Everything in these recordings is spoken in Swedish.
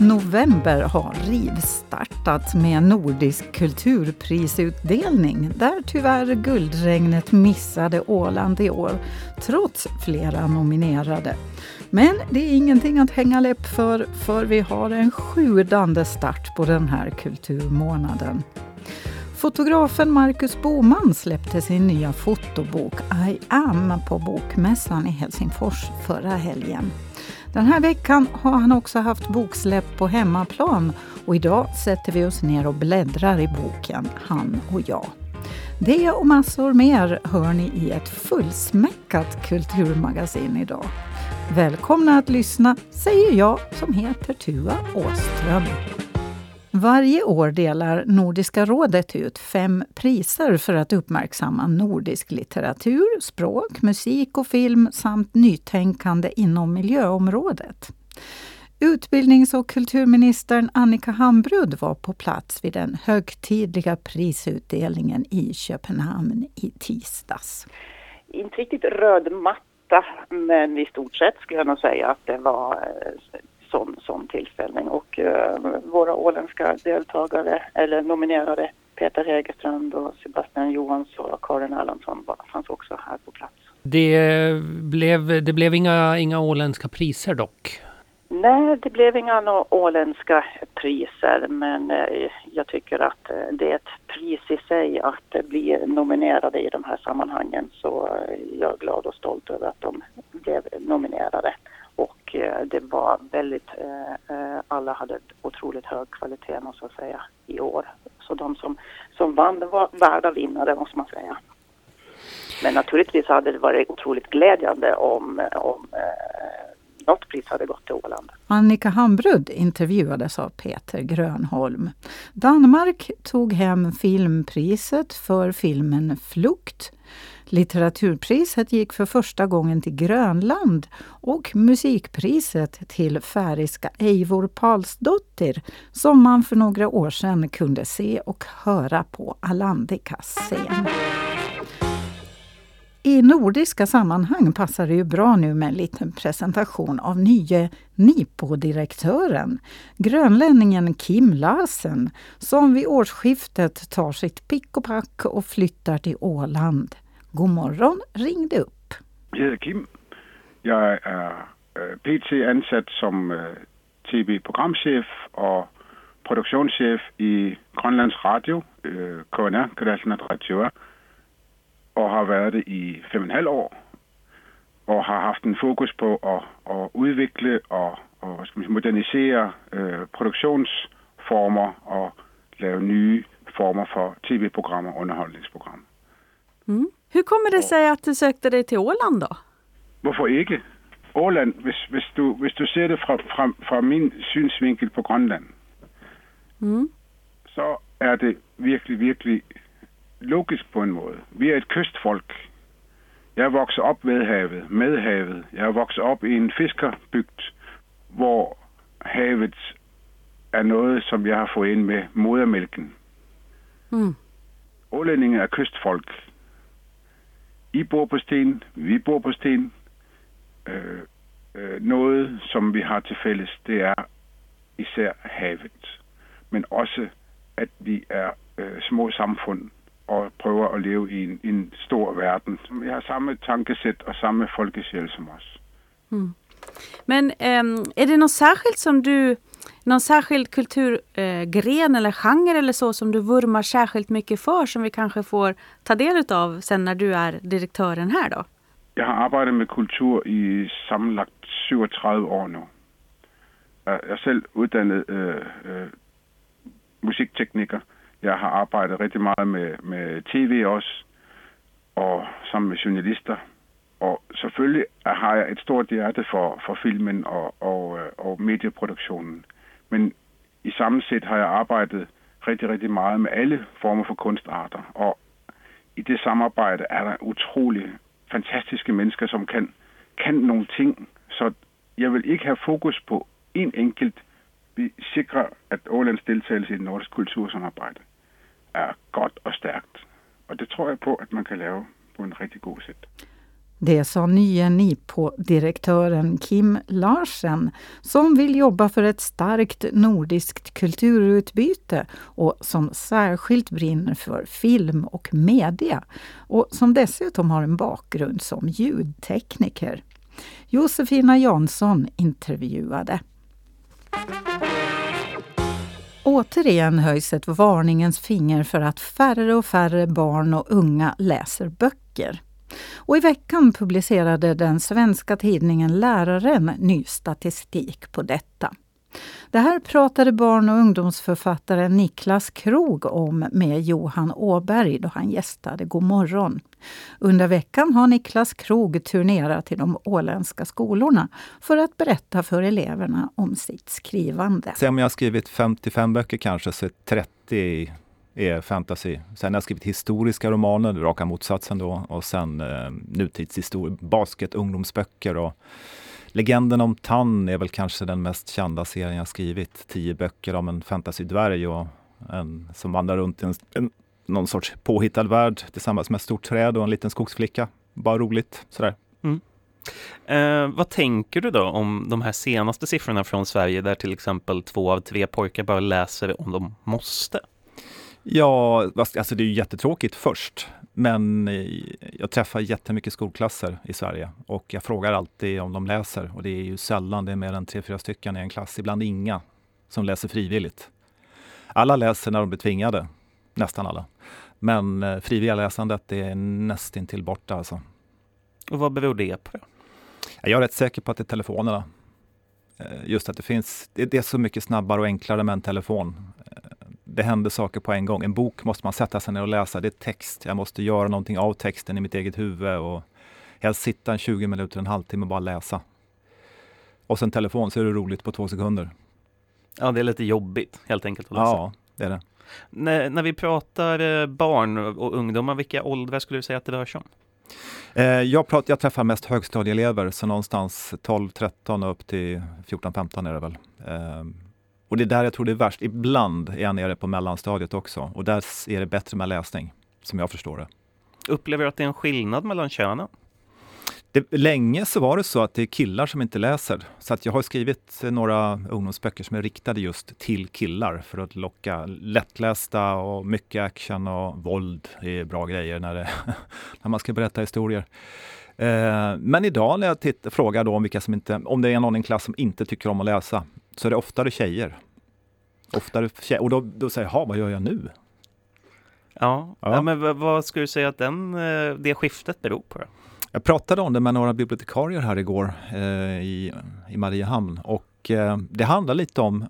November har rivstartat med Nordisk kulturprisutdelning där tyvärr guldregnet missade Åland i år, trots flera nominerade. Men det är ingenting att hänga läpp för, för vi har en sjudande start på den här kulturmånaden. Fotografen Marcus Boman släppte sin nya fotobok I am på Bokmässan i Helsingfors förra helgen. Den här veckan har han också haft boksläpp på hemmaplan och idag sätter vi oss ner och bläddrar i boken Han och jag. Det och massor mer hör ni i ett fullsmäckat kulturmagasin idag. Välkomna att lyssna, säger jag som heter Tua Åström. Varje år delar Nordiska rådet ut fem priser för att uppmärksamma nordisk litteratur, språk, musik och film samt nytänkande inom miljöområdet. Utbildnings och kulturministern Annika Hambrud var på plats vid den högtidliga prisutdelningen i Köpenhamn i tisdags. Inte riktigt röd matta, men i stort sett skulle jag nog säga att det var eh, sån, sån tillställning och uh, våra åländska deltagare eller nominerade Peter Hägerstrand och Sebastian Johansson och Karin Erlandsson fanns också här på plats. Det blev, det blev inga, inga åländska priser dock? Nej, det blev inga åländska priser men eh, jag tycker att eh, det är ett pris i sig att bli nominerade i de här sammanhangen så jag är glad och stolt över att de blev nominerade och eh, det var väldigt, eh, eh alla hade otroligt hög kvalitet måste jag säga i år. Så de som, som vann var värda vinnare måste man säga. Men naturligtvis hade det varit otroligt glädjande om, om eh, något pris hade gått till Åland. Annika Hambrud intervjuades av Peter Grönholm. Danmark tog hem filmpriset för filmen Flukt Litteraturpriset gick för första gången till Grönland och musikpriset till färiska Eivor Palsdottir som man för några år sedan kunde se och höra på Alandikas scen. I nordiska sammanhang passar det ju bra nu med en liten presentation av nye NIPO-direktören, grönlänningen Kim Larsen, som vid årsskiftet tar sitt pick och pack och flyttar till Åland. God morgon ringde upp. Jag heter Kim. Jag är eh, PT ansatt som eh, tv-programchef och produktionschef i Grönlands Radio, eh, KNR, Grönlands Radio, och har varit det i fem och en halv år och har haft en fokus på att, att utveckla och, och modernisera eh, produktionsformer och göra nya former för tv-program och underhållningsprogram. Mm. Hur kommer det sig att du sökte dig till Åland då? Varför inte? Åland, hvis, hvis, du, hvis du ser det från, från, från min synsvinkel på Grönland, mm. så är det verkligen, verkligen logiskt på en måte. Vi är ett kustfolk. Jag vuxit upp vid havet, med havet. Har vuxit upp i en fiskarbygd, där havet är något som jag har fått in med modermjölken. Mm. Ålänningar är kustfolk. I bor på sten, vi bor på sten. Øh, øh, noget, som vi har til fælles, det er især havet. Men også, at vi er øh, små samfund og prøver at leve i en, en stor verden. Vi har samme tankesæt och samma folkesjäl som oss. Mm. Men ähm, är det något särskilt som du någon särskild kulturgren eh, eller genre eller så som du vurmar särskilt mycket för som vi kanske får ta del av sen när du är direktören här då? Jag har arbetat med kultur i sammanlagt 37 år nu. Jag är själv utbildad äh, äh, musiktekniker. Jag har arbetat rigtig mycket med, med tv också och sammen med journalister. Och selvfølgelig har jag ett stort hjärta för, for filmen och, og, øh, og medieproduktionen. Men i sammansätt har jag arbetat rigtig, rigtig mycket med alla former for konstarter. Och i det samarbejde er det otroligt fantastiska människor som kan, kan någonting. Så jag vill inte ha fokus på en enkelt. Vi sikrer, att Ålands deltagelse i det nordiske kultursamarbete är gott och starkt. Och det tror jag på att man kan göra på en riktigt god sätt. Det sa nye NIPO-direktören Kim Larsen som vill jobba för ett starkt nordiskt kulturutbyte och som särskilt brinner för film och media och som dessutom har en bakgrund som ljudtekniker. Josefina Jansson intervjuade. Återigen höjs ett varningens finger för att färre och färre barn och unga läser böcker. Och I veckan publicerade den svenska tidningen Läraren ny statistik på detta. Det här pratade barn och ungdomsförfattaren Niklas Krog om med Johan Åberg då han gästade God morgon. Under veckan har Niklas Krog turnerat till de åländska skolorna för att berätta för eleverna om sitt skrivande. Sen om jag har skrivit 55 böcker kanske, så är 30 är fantasy. Sen har jag skrivit historiska romaner, raka motsatsen då, och sen eh, nutidshistoria, basket, ungdomsböcker och Legenden om Tann är väl kanske den mest kända serien jag skrivit. Tio böcker om en fantasydvärg och en som vandrar runt i en, en, någon sorts påhittad värld tillsammans med ett stort träd och en liten skogsflicka. Bara roligt sådär. Mm. Eh, vad tänker du då om de här senaste siffrorna från Sverige där till exempel två av tre pojkar bara läser om de måste? Ja, alltså det är ju jättetråkigt först. Men eh, jag träffar jättemycket skolklasser i Sverige och jag frågar alltid om de läser och det är ju sällan det är mer än tre, fyra stycken i en klass, ibland inga som läser frivilligt. Alla läser när de blir tvingade, nästan alla. Men eh, frivilliga läsandet är nästintill borta alltså. Och vad beror det på? Jag är rätt säker på att det är telefonerna. Eh, just att det finns, det är så mycket snabbare och enklare med en telefon det händer saker på en gång. En bok måste man sätta sig ner och läsa. Det är text. Jag måste göra någonting av texten i mitt eget huvud och helst sitta en 20 minuter, en halvtimme och bara läsa. Och sen telefon så är det roligt på två sekunder. Ja, det är lite jobbigt helt enkelt att läsa. Ja, det är det. När, när vi pratar eh, barn och ungdomar, vilka åldrar skulle du säga att det rör sig om? Eh, jag, pratar, jag träffar mest högstadieelever, så någonstans 12-13 och upp till 14-15 är det väl. Eh, och det är där jag tror det är värst. Ibland är jag nere på mellanstadiet också och där är det bättre med läsning, som jag förstår det. Upplever du att det är en skillnad mellan könen? Det, länge så var det så att det är killar som inte läser. Så att jag har skrivit några ungdomsböcker som är riktade just till killar för att locka lättlästa och mycket action och våld är bra grejer när, det, när man ska berätta historier. Eh, men idag när jag tittar, frågar då om, vilka som inte, om det är någon i en klass som inte tycker om att läsa, så är det oftare tjejer. Oftare tjejer. Och då, då säger jag, vad gör jag nu? Ja, ja. ja men vad skulle du säga att den, eh, det skiftet beror på? Jag pratade om det med några bibliotekarier här igår eh, i, i Mariehamn och eh, det handlar lite om,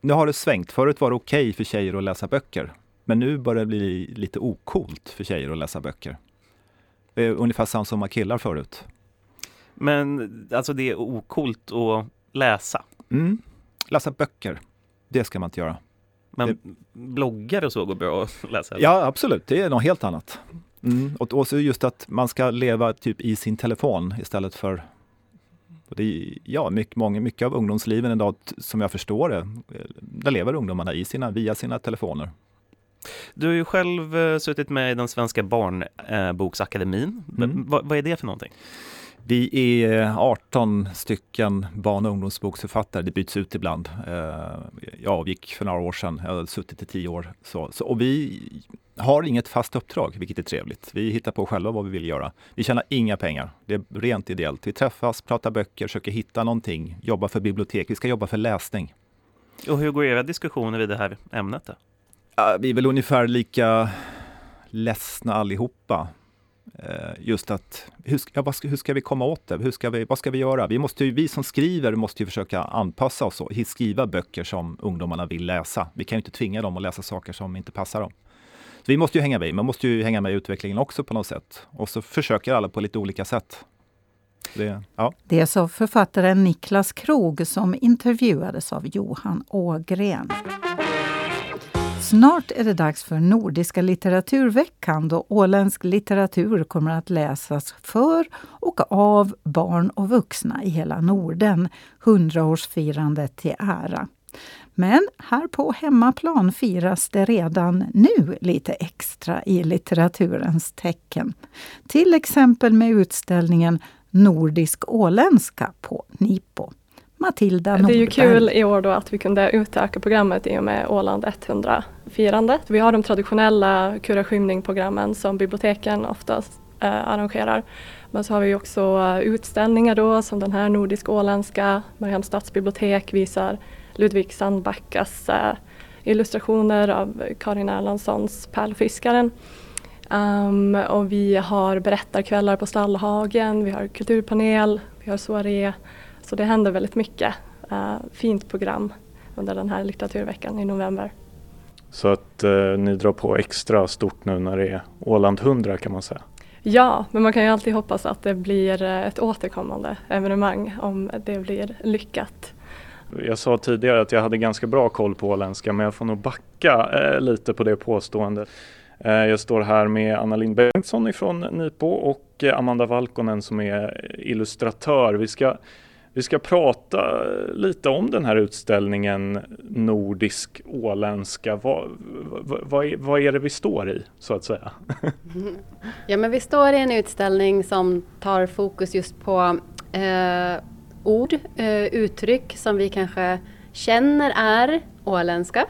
nu har det svängt. Förut var det okej okay för tjejer att läsa böcker, men nu börjar det bli lite okult för tjejer att läsa böcker. Det är ungefär samma som killar förut. Men alltså det är okult att läsa? Mm. Läsa böcker, det ska man inte göra. Men det... bloggar och så går bra att läsa? Ja, absolut. Det är något helt annat. Mm. Och, och så just att man ska leva typ i sin telefon istället för det är, ja, mycket, många, mycket av ungdomsliven idag, som jag förstår det, där lever ungdomarna i sina, via sina telefoner. Du har ju själv uh, suttit med i den svenska barnboksakademin. Uh, mm. vad är det för någonting? Vi är 18 stycken barn och ungdomsboksförfattare. Det byts ut ibland. Eh, jag avgick för några år sedan. Jag har suttit i tio år. Så, så, och vi har inget fast uppdrag, vilket är trevligt. Vi hittar på själva vad vi vill göra. Vi tjänar inga pengar. Det är rent ideellt. Vi träffas, pratar böcker, försöker hitta någonting, jobbar för bibliotek. Vi ska jobba för läsning. Och hur går era diskussioner vid det här ämnet? Då? Vi är väl ungefär lika ledsna allihopa. Eh, just att hur ska, ja, hur ska vi komma åt det? Hur ska vi, vad ska vi göra? Vi, måste vi som skriver måste ju försöka anpassa oss och skriva böcker som ungdomarna vill läsa. Vi kan ju inte tvinga dem att läsa saker som inte passar dem. Så vi måste ju hänga med. Man måste ju hänga med i utvecklingen också på något sätt. Och så försöker alla på lite olika sätt. Det, ja. det sa författaren Niklas Krog som intervjuades av Johan Ågren. Snart är det dags för Nordiska litteraturveckan då åländsk litteratur kommer att läsas för och av barn och vuxna i hela Norden. Hundraårsfirandet till ära. Men här på hemmaplan firas det redan nu lite extra i litteraturens tecken. Till exempel med utställningen Nordisk åländska på Nipo. Matilda Nordberg. Det är ju kul i år då att vi kunde utöka programmet i och med Åland 100-firandet. Vi har de traditionella kuraskymning-programmen som biblioteken oftast eh, arrangerar. Men så har vi också eh, utställningar då som den här nordisk-åländska. Mariehamns stadsbibliotek visar Ludvig Sandbackas eh, illustrationer av Karin Erlandssons Pärlfiskaren. Um, och vi har berättarkvällar på Stallhagen, vi har kulturpanel, vi har soaré. Så det händer väldigt mycket. Uh, fint program under den här litteraturveckan i november. Så att uh, ni drar på extra stort nu när det är Åland 100 kan man säga? Ja, men man kan ju alltid hoppas att det blir eh, ett återkommande evenemang om det blir lyckat. Jag sa tidigare att jag hade ganska bra koll på åländska men jag får nog backa eh, lite på det påståendet. Eh, jag står här med Anna Lind Bengtsson ifrån Nipo och eh, Amanda Valkonen som är illustratör. Vi ska, vi ska prata lite om den här utställningen Nordisk åländska. Vad, vad, är, vad är det vi står i så att säga? Ja men vi står i en utställning som tar fokus just på eh, ord, eh, uttryck som vi kanske känner är åländska.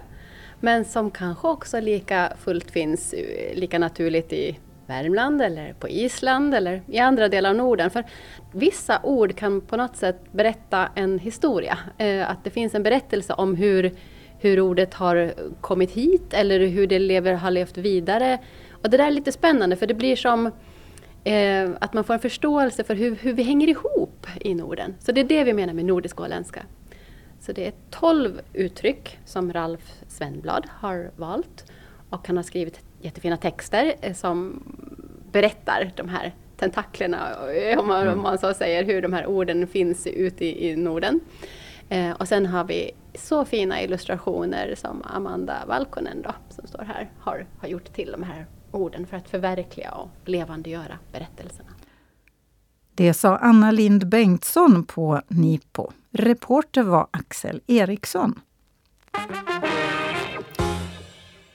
Men som kanske också lika fullt finns eh, lika naturligt i Värmland eller på Island eller i andra delar av Norden. För vissa ord kan på något sätt berätta en historia. Eh, att det finns en berättelse om hur, hur ordet har kommit hit eller hur det lever, har levt vidare. Och det där är lite spännande för det blir som eh, att man får en förståelse för hur, hur vi hänger ihop i Norden. Så det är det vi menar med nordisk åländska. Så det är tolv uttryck som Ralf Svenblad har valt. Och han har skrivit jättefina texter eh, som berättar de här tentaklerna, eh, om man, om mm. man så säger, hur de här orden finns ute i, i Norden. Eh, och sen har vi så fina illustrationer som Amanda Valkonen då, som står här, har, har gjort till de här orden för att förverkliga och levandegöra berättelserna. Det sa Anna Lind Bengtsson på Nipo. Reporter var Axel Eriksson.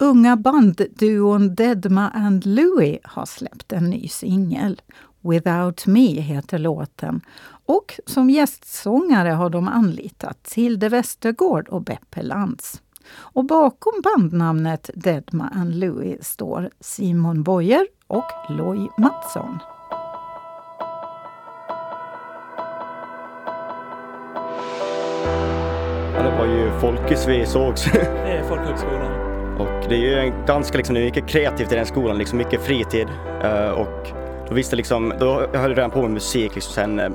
Unga bandduon Dedma and Louie har släppt en ny singel. Without Me heter låten. Och som gästsångare har de anlitat Tilde Westergård och Beppe Lantz. Och bakom bandnamnet Deadma and Louie står Simon Boyer och Loy Mattsson. det var ju Folkis vi sågs. Det är folkhögskolan. Och det är ju en ganska liksom, mycket kreativt i den skolan, liksom mycket fritid. Uh, och då visste liksom, då jag höll redan på med musik liksom sen uh,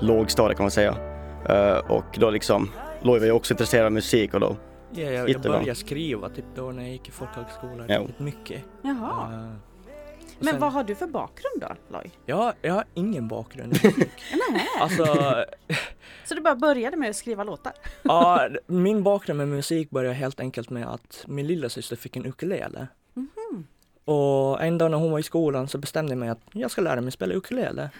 lågstadiet kan man säga. Uh, och då liksom, Loy var ju också intresserad av musik och då Ja, jag, jag började skriva typ då när jag gick i folkhögskolan. Ja. Mycket. Jaha. Uh, men sen, vad har du för bakgrund då, Loy? Ja, jag har ingen bakgrund musik. alltså, Så du bara började med att skriva låtar? ja, min bakgrund med musik började helt enkelt med att min lilla syster fick en ukulele. Mm -hmm. Och en dag när hon var i skolan så bestämde jag mig att jag ska lära mig spela ukulele.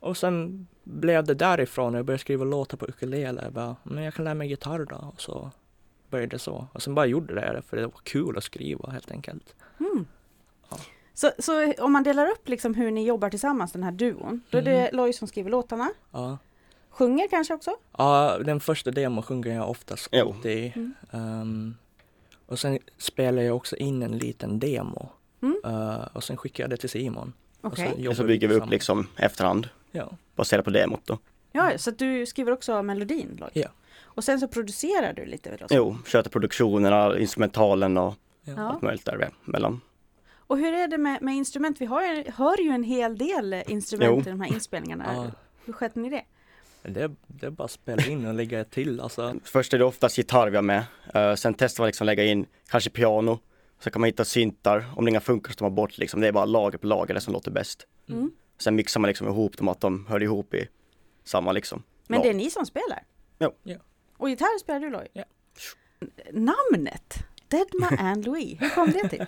Och sen blev det därifrån, jag började skriva låtar på ukulele. Jag bara, men jag kan lära mig gitarr då. Och så började så. Och sen bara gjorde det för det var kul att skriva helt enkelt. Mm. Så, så om man delar upp liksom hur ni jobbar tillsammans, den här duon, då är det mm. Loy som skriver låtarna? Ja. Sjunger kanske också? Ja, den första demon sjunger jag oftast alltid. Mm. Um, och sen spelar jag också in en liten demo. Mm. Uh, och sen skickar jag det till Simon. Okay. Och så, så bygger vi upp liksom efterhand. Ja. Baserat på demot då. Ja, så du skriver också melodin? Lloyd. Ja. Och sen så producerar du lite? Då, jo, sköter produktionerna, instrumentalen och ja. allt möjligt däremellan. Och hur är det med, med instrument? Vi har, hör ju en hel del instrument jo. i de här inspelningarna. Ja. Hur sköter ni det? Det, det är bara att spela in och lägga till alltså. Först är det oftast gitarr vi har med. Uh, sen testar vi liksom lägga in kanske piano. Så kan man hitta syntar. Om det inga funkar så tar man bort liksom. Det är bara lager på lager det som låter bäst. Mm. Sen mixar man liksom ihop dem att de hör ihop i samma liksom. Men det är ni som spelar? Jo. Ja. Och gitarr spelar du Loy? Ja. Namnet? Deadma and Louis, hur kom det till?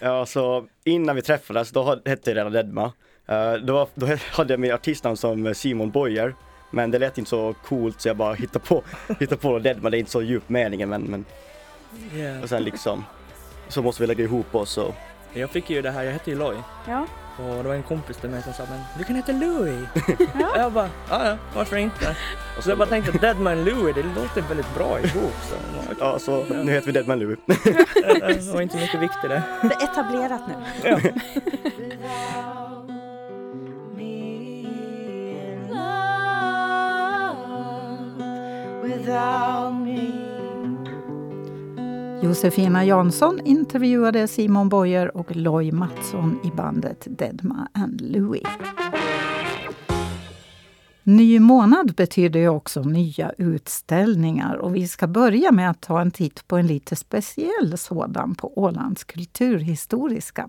ja, så innan vi träffades, då hette det redan Deadma. Uh, då, då hade jag min artistnamn som Simon Boyer. Men det lät inte så coolt så jag bara hittade på, hittade på Deadman, det är inte så djup meningen men, men Yeah. och sen liksom så måste vi lägga ihop oss och Jag fick ju det här, jag hette ju Loy. Ja. Och det var en kompis till mig som sa men du kan heta Louie. Och jag bara, ja ja, varför inte? Och så jag bara tänkte Deadman Louie, det låter väldigt bra ihop. Så, ja, så nu heter vi Deadman Louie. det var inte mycket vikt i det. Det är etablerat nu. Ja. Josefina Jansson intervjuade Simon Boyer och Loy Mattsson i bandet Deadma and Louie. Ny månad betyder ju också nya utställningar och vi ska börja med att ta en titt på en lite speciell sådan på Ålands kulturhistoriska.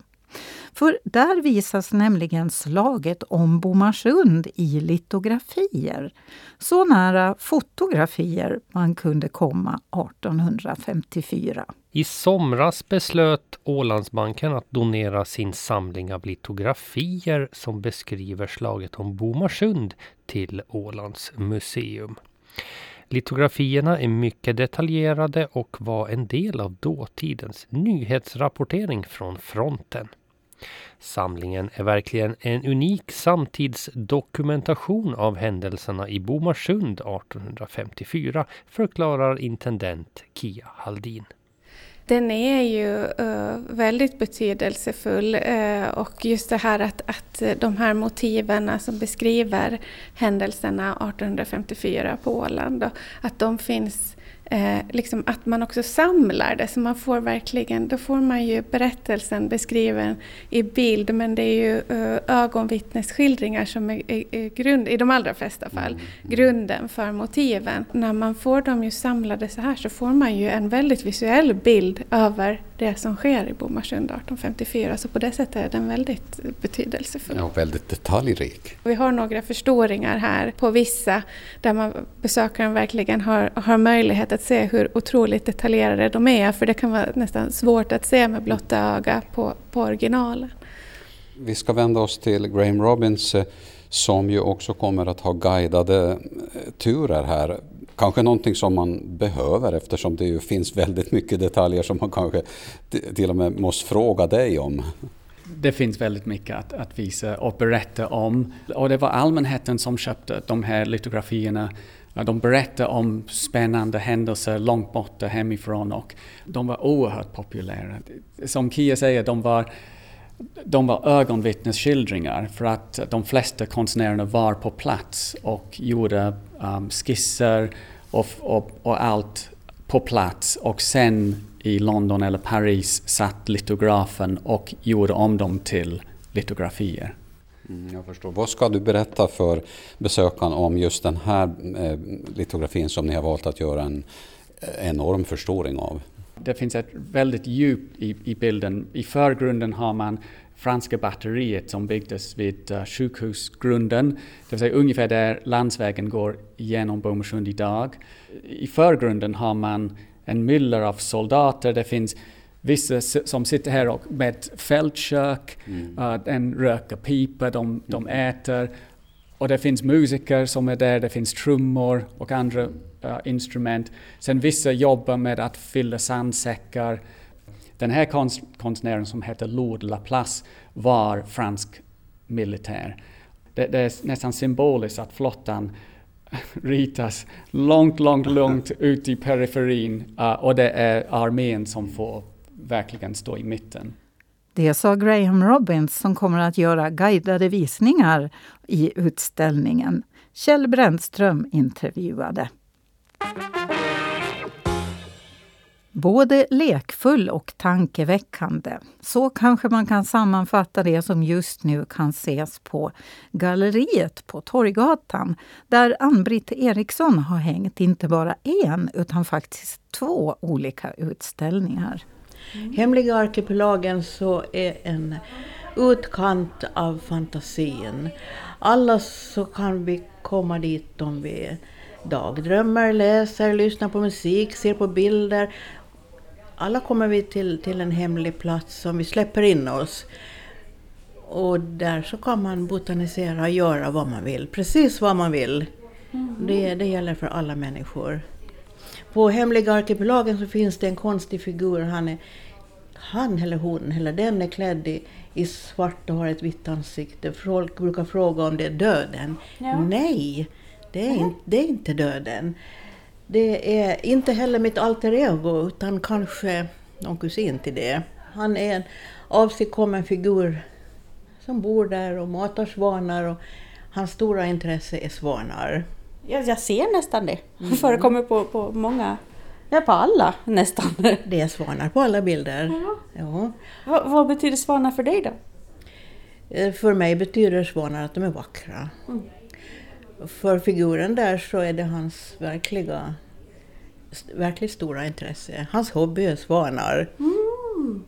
För där visas nämligen slaget om Bomarsund i litografier. Så nära fotografier man kunde komma 1854. I somras beslöt Ålandsbanken att donera sin samling av litografier som beskriver slaget om Bomarsund till Ålands museum. Litografierna är mycket detaljerade och var en del av dåtidens nyhetsrapportering från fronten. Samlingen är verkligen en unik samtidsdokumentation av händelserna i Bomarsund 1854, förklarar intendent Kia Haldin. Den är ju uh, väldigt betydelsefull uh, och just det här att, att de här motiven som beskriver händelserna 1854 på Åland, då, att de finns Eh, liksom att man också samlar det, så man får verkligen, då får man ju berättelsen beskriven i bild, men det är ju eh, ögonvittnesskildringar som är, är, är, grund, i de allra flesta fall, Mm. grunden för motiven. När man får dem ju samlade så här så får man ju en väldigt visuell bild över det som sker i Bomarsund 1854, så på det sättet är den väldigt betydelsefull. Ja, väldigt detaljrik. Vi har några förstoringar här på vissa där man, besökaren verkligen har, har möjlighet att se hur otroligt detaljerade de är för det kan vara nästan svårt att se med blotta öga på, på originalen. Vi ska vända oss till Graham Robbins eh, som ju också kommer att ha guidade eh, turer här. Kanske någonting som man behöver eftersom det ju finns väldigt mycket detaljer som man kanske till och med måste fråga dig om. Det finns väldigt mycket att, att visa och berätta om. Och det var allmänheten som köpte de här litografierna. De berättar om spännande händelser långt borta hemifrån och de var oerhört populära. Som Kia säger, de var, de var ögonvittnesskildringar för att de flesta konstnärerna var på plats och gjorde um, skisser och, och, och allt på plats och sen i London eller Paris satt litografen och gjorde om dem till litografier. Mm, jag förstår. Vad ska du berätta för besökaren om just den här eh, litografin som ni har valt att göra en eh, enorm förstoring av? Det finns ett väldigt djup i, i bilden. I förgrunden har man franska batteriet som byggdes vid uh, sjukhusgrunden, det vill säga ungefär där landsvägen går genom Bomarsund idag. I förgrunden har man en myller av soldater, det finns vissa som sitter här och med fältkök, Mm. uh, en röker pipa, de, de äter. Och det finns musiker som är där, det finns trummor och andra instrument. Sen vissa jobbar med att fylla sandsäckar. Den här konst, konstnären som heter Lord Laplace var fransk militär. Det, det är nästan symboliskt att flottan ritas långt, långt, långt ut i periferin uh, och det är armén som får verkligen stå i mitten. Det sa Graham Robbins som kommer att göra guidade visningar i utställningen. Kjell Brännström intervjuade. Både lekfull och tankeväckande. Så kanske man kan sammanfatta det som just nu kan ses på Galleriet på Torggatan där Ann-Britt Eriksson har hängt inte bara en utan faktiskt två olika utställningar. Mm. Hemliga arkipelagen så är en utkant av fantasin. Alla så kan vi komma dit om vi dagdrömmer, läser, lyssnar på musik, ser på bilder. Alla kommer vi till, till en hemlig plats som vi släpper in oss. Och där så kan man botanisera och göra vad man vill, precis vad man vill. Mm. Det, det gäller för alla människor. På Hemliga arkipelagen så finns det en konstig figur. Han, är, han eller hon, eller den är klädd i, i svart och har ett vitt ansikte. Folk brukar fråga om det är döden. Ja. Nej, det är, in, det är inte döden. Det är inte heller mitt alter ego, utan kanske någon kusin till det. Han är en avsigkommen figur som bor där och matar svanar och hans stora intresse är svanar. Jag, jag ser nästan det. Mm. Förekommer på, på många, ja på alla nästan. Det är svanar på alla bilder. Ja. Ja. Vad, vad betyder svanar för dig då? Eh, För mig betyder svanar att de är vackra. Mm. För figuren där så är det hans verkliga, verkligt stora intresse. Hans hobby är svanar. Mm.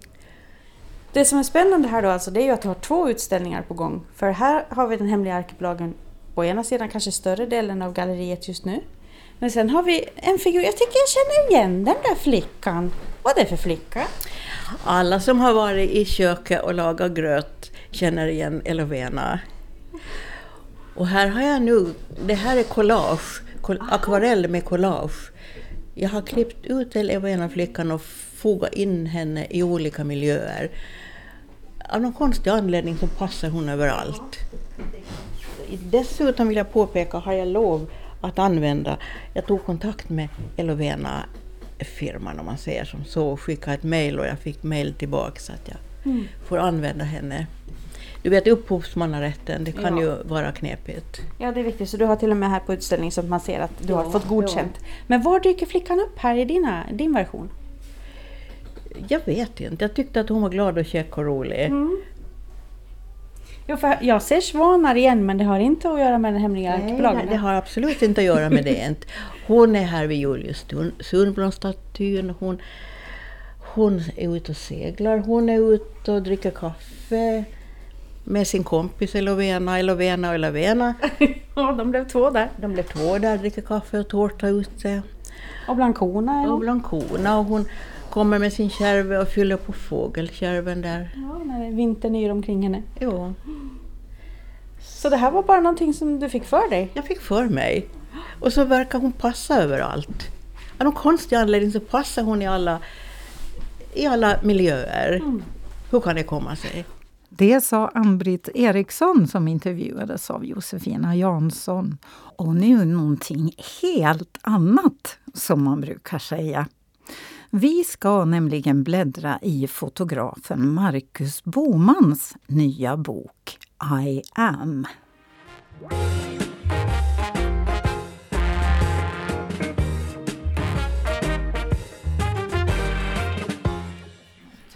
Det som är spännande här då alltså, det är ju att du har två utställningar på gång. För här har vi den hemliga arkipelagen på ena sidan, kanske större delen av galleriet just nu. Men sen har vi en figur, jag tycker jag känner igen den där flickan. Vad är det för flicka? Alla som har varit i köket och lagat gröt känner igen Elovena. Och här har jag nu, det här är collage, akvarell med collage. Jag har klippt ut Elovena-flickan och fogat in henne i olika miljöer. Av någon konstig anledning så passar hon överallt. Dessutom vill jag påpeka, har jag lov att använda, jag tog kontakt med Elovena firman om man säger som så skickade ett mejl och jag fick mejl tillbaka så att jag Mm. får använda henne. Du vet upphovsmannarätten, det kan Ja. ju vara knepigt. Ja, det är viktigt. Så du har till och med här på utställningen så att man ser att du har Ja, fått godkänt. Men var dyker flickan upp här i dina, din version? Jag vet inte, jag tyckte att hon var glad och käck och rolig. Mm. Jo, för jag ser svanar igen men det har inte att göra med den hemliga Nej, arkipelagen. det har absolut inte att göra med det. inte. Hon är här vid Julius Sundblom-statyn. Hon, hon är ute och seglar. Hon är ute och dricker kaffe med sin kompis Elovena, Elovena och Elovena. Ja, de blev två där. De blev två där, dricker kaffe och tårta ute. Och bland korna? Och bland korna. Och hon kommer med sin kärve och fyller på fågelkärven där. Ja, när vintern yr omkring henne. Jo. Så det här var bara någonting som du fick för dig? Jag fick för mig. Och så verkar hon passa överallt. Av någon konstig anledning så passar hon i alla, i alla miljöer. Hur kan det komma sig? Det sa Ann-Britt Eriksson som intervjuades av Josefina Jansson. Och nu någonting helt annat, som man brukar säga. Vi ska nämligen bläddra i fotografen Marcus Bomans nya bok I am.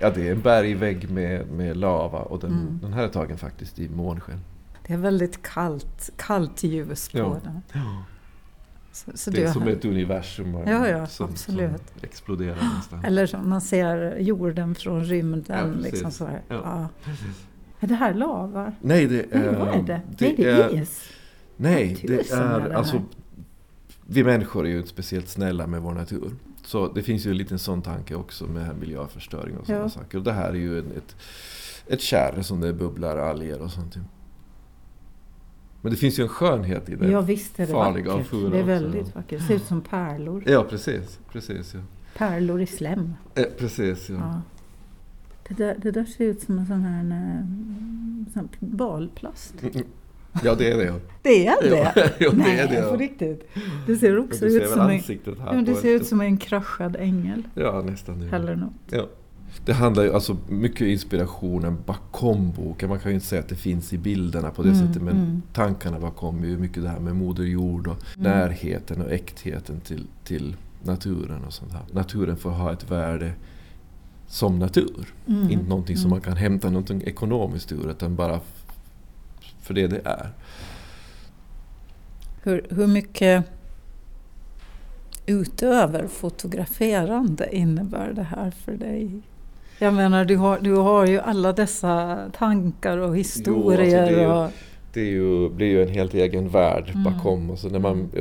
Ja, det är en bergvägg med, med lava och den, Mm. den här är tagen faktiskt i månsken. Det är väldigt kallt, kallt ljus på Ja. den. Ja. Så, så det är som har- ett universum Ja, ja, som, absolut. som exploderar nästan. Eller som man ser jorden från rymden. Ja, liksom så här. Ja. Är det här lava? Nej, det är... Nej, vad är det? Nej, det är is. Nej, det är är det alltså... Vi människor är ju inte speciellt snälla med vår natur. Så det finns ju en liten sån tanke också med miljöförstöring och sådana Ja. saker. Och det här är ju en, ett, ett kärr som det bubblar alger och sånt. Men det finns ju en skönhet i det. Ja visst är det farliga och vackert. fula Det är också. väldigt vackert. Det ser ut som pärlor. Ja, precis. precis ja. Pärlor i slem. Eh, precis, ja. Ja. Det, där, det där ser ut som en sån här eh, sån balplast. Mm, mm. Ja, det är det. Det är det? Ja, ja, det Nej, är det. på riktigt. Det ser också Du ser ut som en, ja, det ser ut som en kraschad ängel. Ja, nästan. det. Eller något. Ja. Det handlar ju alltså mycket inspirationen bakom boken. Man kan ju inte säga att det finns i bilderna på det Mm, sättet. Men mm. tankarna bakom är ju mycket det här med moder jord och Mm. närheten och äktheten till, till naturen och sånt här. Naturen får ha ett värde som natur. Mm, Inte någonting som mm. man kan hämta någonting ekonomiskt ur utan bara för det det är. Hur, hur mycket utöver fotograferande innebär det här för dig? Jag menar, du har, du har ju alla dessa tankar och historier. Jo, alltså det, är och, det är ju, blir ju en helt egen värld Mm. bakom. Och så när man,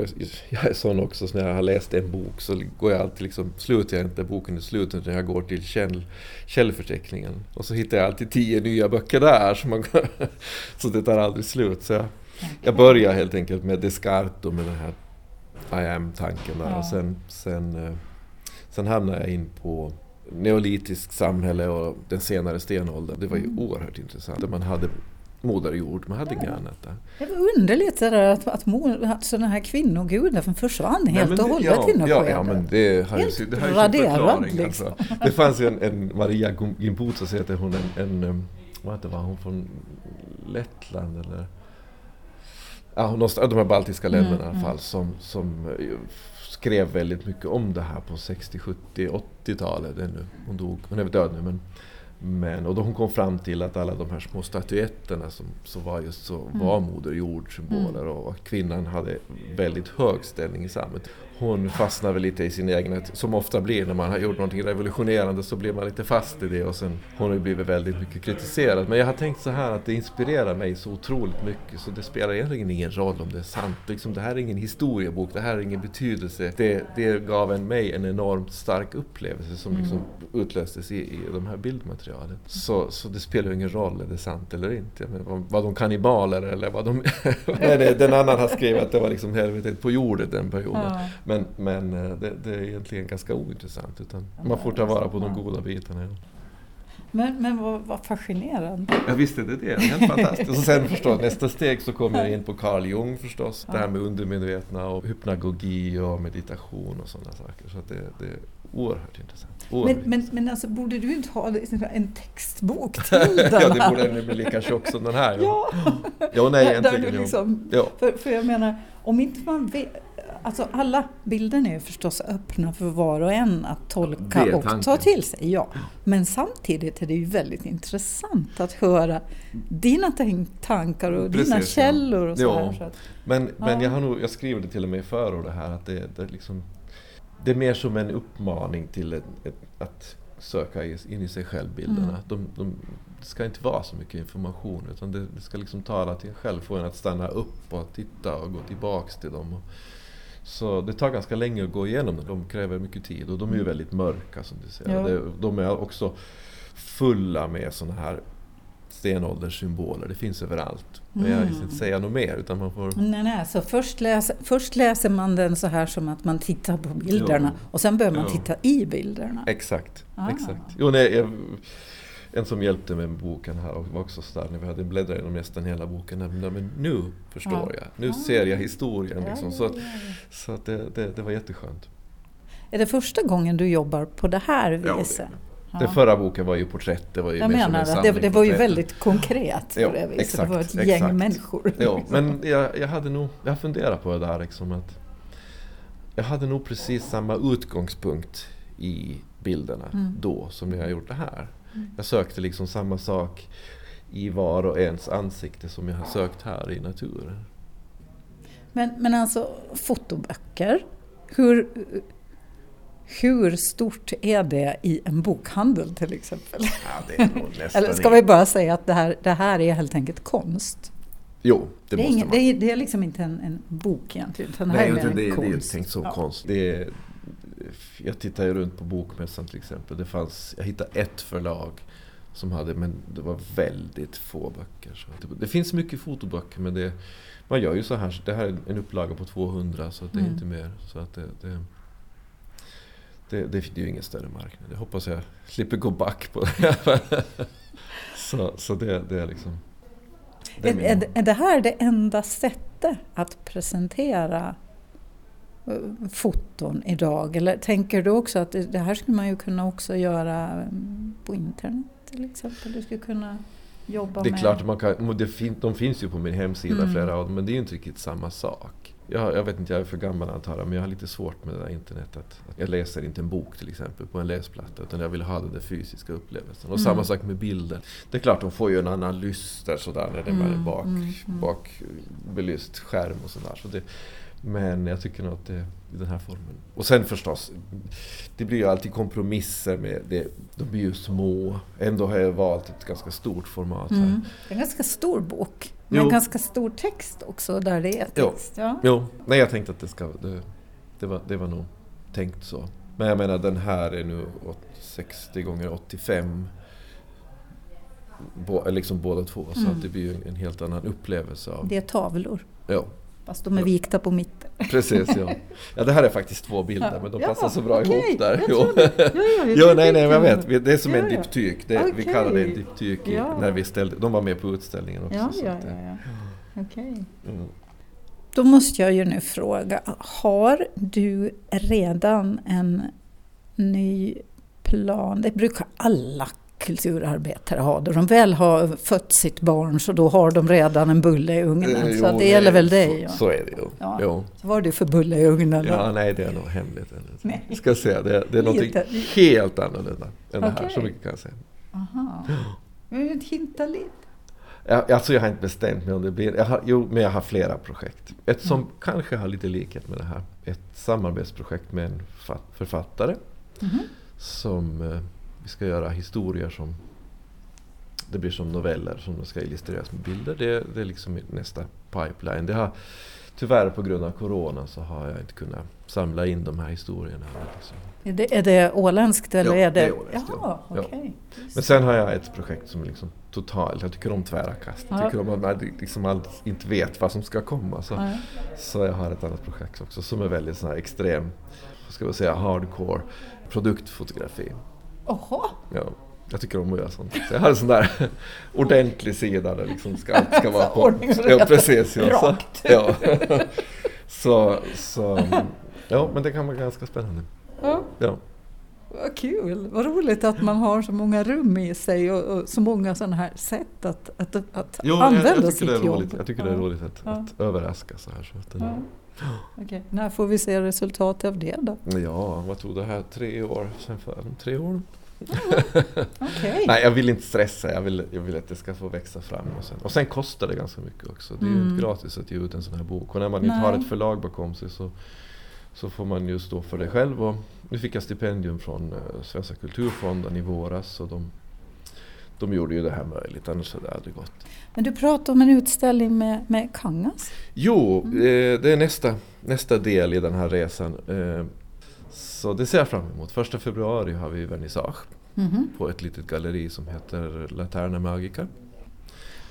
jag är sån också, så när jag har läst en bok så går jag alltid liksom, slutar jag inte boken i slutet utan jag går till käll, källförteckningen. Och så hittar jag alltid tio nya böcker där. Så, man, så det tar aldrig slut. Så jag, Jag började helt enkelt med Descartes och med den här I am-tanken där Ja. och sen, sen, eh, sen hamnade jag in på neolitiskt samhälle och den senare stenåldern. Det var ju Mm. oerhört intressant. Man hade moder jord, man hade annat där. Det var underligt det där att, att, mor- att sådana här kvinnogudar försvann helt men och hållet ja, i något ja, ja, men det har ju, Helt sin- det har ju sin förklaring. liksom. Alltså. Det fanns ju en, en Maria Gimbutas heter hon, en, en vad var hon från Lettland eller Ja, de här baltiska Mm, länderna i alla mm. fall som, som eh, skrev väldigt mycket om det här på 60, 70, 80-talet. Det är nu- Hon dog, hon är väl död nu men men, och då hon kom fram till att alla de här små statyetterna som, som var just så Mm. var Moder Jord-symboler och att kvinnan hade väldigt hög ställning i samhället. Hon fastnade väl lite i sin egen, som ofta blir när man har gjort någonting revolutionerande så blir man lite fast i det och sen hon har ju blivit väldigt mycket kritiserad. Men jag har tänkt så här att det inspirerar mig så otroligt mycket så det spelar egentligen ingen roll om det är sant. Liksom, det här är ingen historiebok, det här är ingen betydelse. Det, det gav en mig en enormt stark upplevelse som liksom utlöstes i, i de här bildmaterialen. Så, så det spelar ingen roll, är det sant eller inte? Men vad, vad de kannibaler eller vad de... Nej, det, den annan har skrivit att det var liksom helvetet på jorden den perioden. Ja. Men, men eh, det, det är egentligen ganska ointressant. Utan man får ta vara på de goda bitarna. Ja. Men, men vad, vad fascinerande. Jag visste det, det är helt fantastiskt. Och sen förstås, nästa steg så kom jag in på Carl Jung förstås. Det här med undermedvetna och hypnagogi och meditation och sådana saker. Så att det, det är oerhört intressant. Men, Oerhört. men, men alltså, borde du inte ha en textbok till den ja, det här? borde bli lika tjock som den här. Ja. ja nej, Där- där egentligen. du ja. liksom, Ja. för, för jag menar, om inte man vet... Alltså alla bilderna är ju förstås öppna för var och en att tolka och tanken. ta till sig. Ja. Men samtidigt är det ju väldigt intressant att höra dina tankar och dina Precis, ja. källor och så Ja. här. Så att, Men, men Ja. jag, har nog, jag skriver det till och med i förordet här att det, det, är liksom, det är mer som en uppmaning till ett, ett, att söka in i sig själv bilderna. Mm. De, de, det ska inte vara så mycket information utan det, det ska liksom tala till en själv, få en att stanna upp och titta och gå tillbaks till dem. Och, så det tar ganska länge att gå igenom dem. De kräver mycket tid och de är ju Mm. väldigt mörka som du ser. Ja. De är också fulla med sådana här stenålderssymboler. Det finns överallt. Men jag Mm. ska inte säga något mer utan man får nej, nej, så först läser, först läser man den så här som att man tittar på bilderna Ja. och sen börjar man Ja. titta i bilderna. Exakt. Ah. exakt. Jo, nej, jag, en som hjälpte mig med boken här och var också stark när vi hade bläddrat igenom nästan hela boken. Men nu förstår Ja. jag. Nu Ah. ser jag historien. Ja, Liksom. ja, Så, ja, ja. så att det, det, det var jätteskönt. Är det första gången du jobbar på det här viset? Ja. Den förra boken var ju porträtt. Det var ju Jag menar en det. Det, var ju väldigt konkret på Ja, det viset. exakt, det var ett exakt. gäng människor. Ja, men jag, jag hade nog, jag funderat på det där liksom att jag hade nog precis samma utgångspunkt i bilderna Mm. då som när jag gjort det här. Mm. Jag sökte liksom samma sak i var och ens ansikte som jag har sökt här i naturen. Men, men alltså fotoböcker, hur, hur stort är det i en bokhandel till exempel? Ja, Eller ska vi bara säga att det här, det här är helt enkelt konst? Jo, det, Det, måste ingen, man. det, är, det är liksom inte en, en bok egentligen, utan det här Nej, är mer en det, det är konst. tänkt som Ja. konst. Det är, jag tittar ju runt på Bokmässan till exempel. Det fanns, jag hittade ett förlag som hade, men det var väldigt få böcker. Så det, det finns mycket fotoböcker men det, man gör ju så här. Det här är en upplaga på 200 så att det är Mm. inte mer. Så att det, det, det, det, det är ju ingen större marknad. Jag hoppas jag slipper gå back på det. så så det, det är liksom... det är Är, är, det här det enda sättet att presentera foton idag? Eller tänker du också att det, här skulle man ju kunna också göra mm, på internet till exempel? Du skulle kunna jobba Det är med... klart, man kan, det fin, de finns ju på min hemsida Mm. flera av dem, men det är ju inte riktigt samma sak. Jag, jag vet inte, jag är för gammal antar jag, men jag har lite svårt med det där internet. Att, att jag läser inte en bok till exempel på en läsplatta, utan jag vill ha den där fysiska upplevelsen. Och Mm. samma sak med bilder. Det är klart, de får ju en annan lyster sådär när det är Mm, bak, mm, mm. bak belyst skärm och sådär. Så det, men jag tycker nog att det i den här formen. Och sen förstås, det blir ju alltid kompromisser med det. De blir ju små. Ändå har jag valt ett ganska stort format här. Mm. Det är en ganska stor bok, med Jo. ganska stor text också där det är Jo. text. Ja. jo, nej jag tänkte att det ska... Det, det, var, det var nog tänkt så. Men jag menar den här är nu åt- 60 gånger 85 bo, liksom båda två. Så Mm. att det blir en helt annan upplevelse av... Det är tavlor. Ja. Fast de är vikta på mitten. Precis, ja. Ja, det här är faktiskt två bilder, men de Ja, passar så bra okej. ihop där. Jo. ja, ja, jo, nej, nej, jag vet. Vi- Det är som en diptyk. Det, Vi Okej. kallar det en diptyk när vi ställde, de var med på utställningen också. Ja, så ja, ja, ja. Okej. Mm. Då måste jag ju nu fråga, har du redan en ny plan? Det brukar alla kulturarbetare ha. Då de väl har fött sitt barn så då har de redan en bulle i ugnen. Eh, så jo, det gäller väl dig? ja. Så är det ju. Ja. Jo. Så vad har du för bulle i ugnen? Ja, nej, det är nog hemligt. Nej. Vi ska se, det, det är något helt annorlunda än det här. Så mycket kan jag säga. Aha. Men hinta lite. Jag, alltså jag har inte bestämt mig om det blir... Jag har, jo, men jag har flera projekt. Ett som Mm. kanske har lite likhet med det här. Ett samarbetsprojekt med en fa- författare. Mhm. Som eh, vi ska göra historier som... Det blir som noveller som ska illustreras med bilder. Det, det är liksom nästa pipeline. Det har, tyvärr på grund av Corona så har jag inte kunnat samla in de här historierna. Liksom. Är det, är det åländskt eller Ja, är det... det är åländskt, Jaha, ja. okej. Men sen har jag ett projekt som är liksom totalt, jag tycker om tvära kast. Jag Ja. tycker om att man liksom inte vet vad som ska komma. Så, Ja. så jag har ett annat projekt också som är väldigt sån här extrem, ska man säga, hardcore produktfotografi. Jaha. Ja, jag tycker om att göra sånt. Så jag har en sån där ordentlig sida där liksom ska, allt ska vara på. Ja, precis. Ja. Så, ja. så, så, ja, men det kan vara ganska spännande. Ja. Ja. Vad kul! Vad roligt att man har så många rum i sig och, och så många sådana här sätt att, att, att Jo, jag, använda jag tycker sitt jobb. roligt. Jag tycker det är roligt att, Ja. att överraska så här. Så att den, Ja. Okej. När får vi se resultatet av det då? Ja, vad tog det här? Tre år sen för? Tre år? Okej. Nej, jag vill inte stressa. Jag vill, jag vill att det ska få växa fram. Och sen, och sen kostar det ganska mycket också. Det är ju Mm. inte gratis att ge ut en sån här bok. Och när man inte har Nej. ett förlag bakom sig så, så får man ju stå för det själv. Och nu fick jag stipendium från eh, Svenska kulturfonden i våras. Och de, de gjorde ju det här möjligt, annars hade det aldrig gått. Men du pratar om en utställning med, med Kangas. Jo, Mm. eh, det är nästa, nästa del i den här resan. Eh, så det ser jag fram emot. Första februari har vi vernissage Mhm. på ett litet galleri som heter Laterna Magica.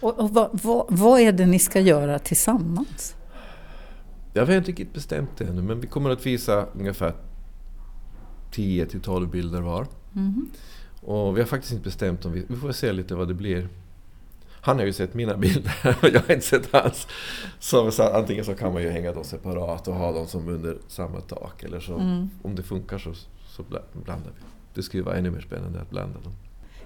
Och, och vad, vad, vad är det ni ska göra tillsammans? Jag har inte riktigt bestämt ännu men vi kommer att visa ungefär 10 till 12 bilder var. Mhm. Och vi har faktiskt inte bestämt om vi... Vi får se lite vad det blir. Han har ju sett mina bilder och jag har inte sett hans. Så, så antingen så kan man ju hänga dem separat och ha dem som under samma tak. Eller så Mm. om det funkar så, så bla- blandar vi. Det skulle ju vara ännu mer spännande att blanda dem.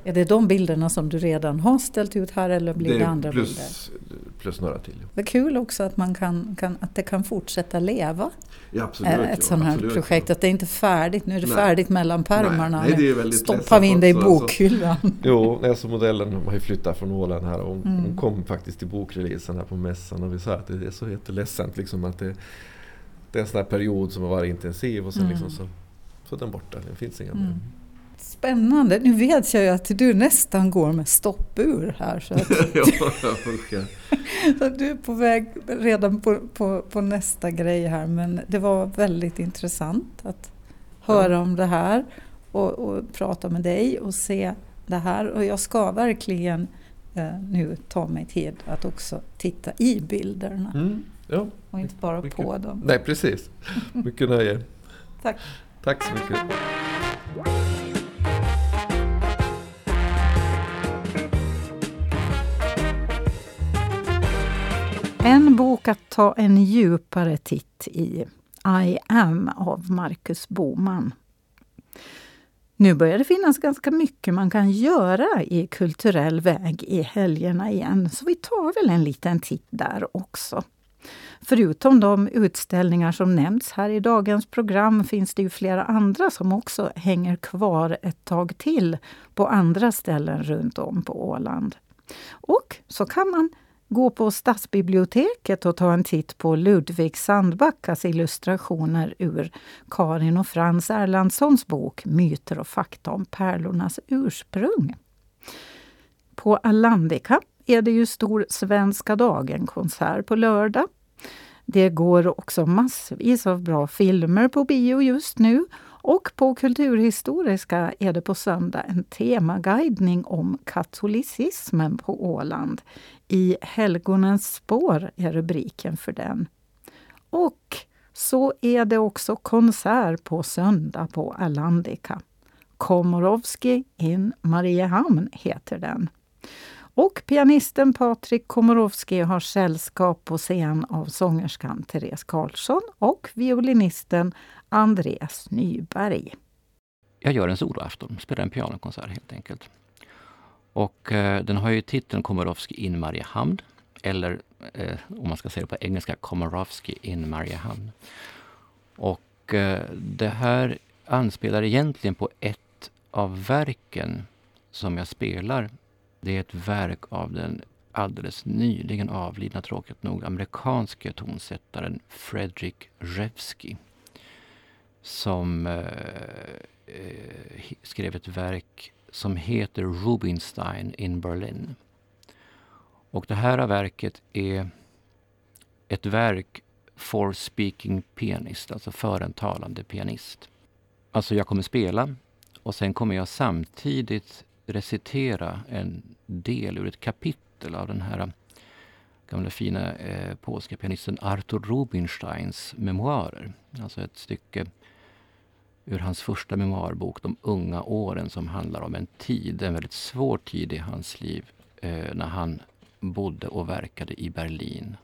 Är det de bilderna som du redan har ställt ut här eller blir det, är andra bilder? plus, plus några till. Det är kul också att, man kan, kan, att det kan fortsätta leva. Ja, absolut, Eh, ja, ett sånt här absolut, projekt. Att det inte är färdigt. Nu är det Nej. färdigt mellan pärmarna. Nej, nej, det är Stoppar vi in det i också, bokhyllan. Alltså, jo, alltså modellen har ju flyttat från Åland här och hon, Mm. hon kom faktiskt till bokreleasen här på mässan och vi sa att det är så jätteledsamt liksom att det, det är en sån här period som har varit intensiv och sen Mm. liksom så, så är den borta, det finns inga mer. Spännande. Nu vet jag ju att du nästan går med stoppur här. Så att, ja, ja. så du är på väg redan på, på, på nästa grej här. Men det var väldigt intressant att höra om det här och, och prata med dig och se det här. Och jag ska verkligen eh, nu ta mig tid att också titta i bilderna. Mm, ja. Och inte bara på dem. Nej, precis. Mycket nöje. Tack. Tack så mycket. En bok att ta en djupare titt i. I am av Marcus Boman. Nu börjar det finnas ganska mycket man kan göra i kulturell väg i helgerna igen, så vi tar väl en liten titt där också. Förutom de utställningar som nämnts här i dagens program finns det ju flera andra som också hänger kvar ett tag till på andra ställen runt om på Åland. Och så kan man gå på Stadsbiblioteket och ta en titt på Ludvig Sandbackas illustrationer ur Karin och Frans Erlandssons bok Myter och fakta om pärlornas ursprung. På Alandica är det ju stor Svenska dagen-konsert på lördag. Det går också massvis av bra filmer på bio just nu Och på Kulturhistoriska är det på söndag en temaguidning om katolicismen på Åland. I helgonens spår är rubriken för den. Och så är det också konsert på söndag på Alandica. Komorowski in Mariehamn heter den. Och pianisten Patrik Komorowski har sällskap på scen av sångerskan Therese Karlsson och violinisten Andreas Nyberg. Jag gör en soloafton, spelar en pianokonsert helt enkelt. Och eh, den har ju titeln Komorowski in Mariehamn eller eh, om man ska säga det på engelska, Komorowski in Mariehamn. Och eh, det här anspelar egentligen på ett av verken som jag spelar. Det är ett verk av den alldeles nyligen avlidna, tråkigt nog, amerikanske tonsättaren Fredrik Revsky som eh, eh, skrev ett verk som heter Rubinstein in Berlin. Och det här verket är ett verk for speaking pianist, alltså för en talande pianist. Alltså jag kommer spela och sen kommer jag samtidigt recitera en del ur ett kapitel av den här gamla fina eh, polska pianisten Artur Rubinsteins memoarer. Alltså ett stycke ur hans första memoarbok De unga åren som handlar om en tid, en väldigt svår tid i hans liv eh, när han bodde och verkade i Berlin.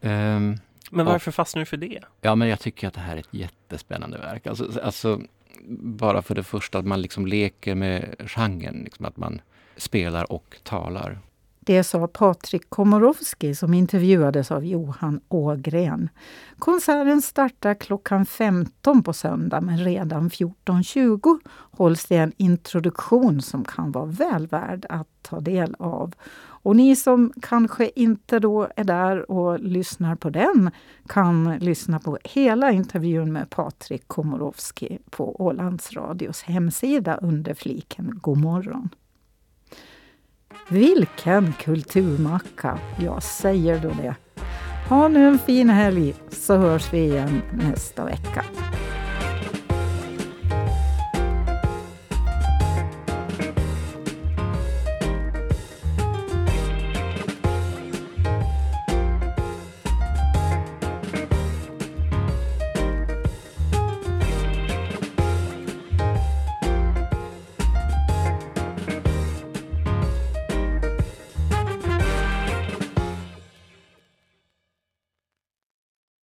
Um, men varför och, fastnar du för det? Ja, men jag tycker att det här är ett jättespännande verk. Alltså, alltså bara för det första att man liksom leker med genren, liksom att man spelar och talar. Det sa Patrik Komorowski som intervjuades av Johan Ågren. Konserten startar klockan 15 på söndag men redan 14.20 hålls det en introduktion som kan vara väl värd att ta del av. Och ni som kanske inte då är där och lyssnar på den kan lyssna på hela intervjun med Patrik Komorowski på Ålands Radios hemsida under fliken God morgon. Vilken kulturmacka! Jag säger då det. Ha nu en fin helg så hörs vi igen nästa vecka.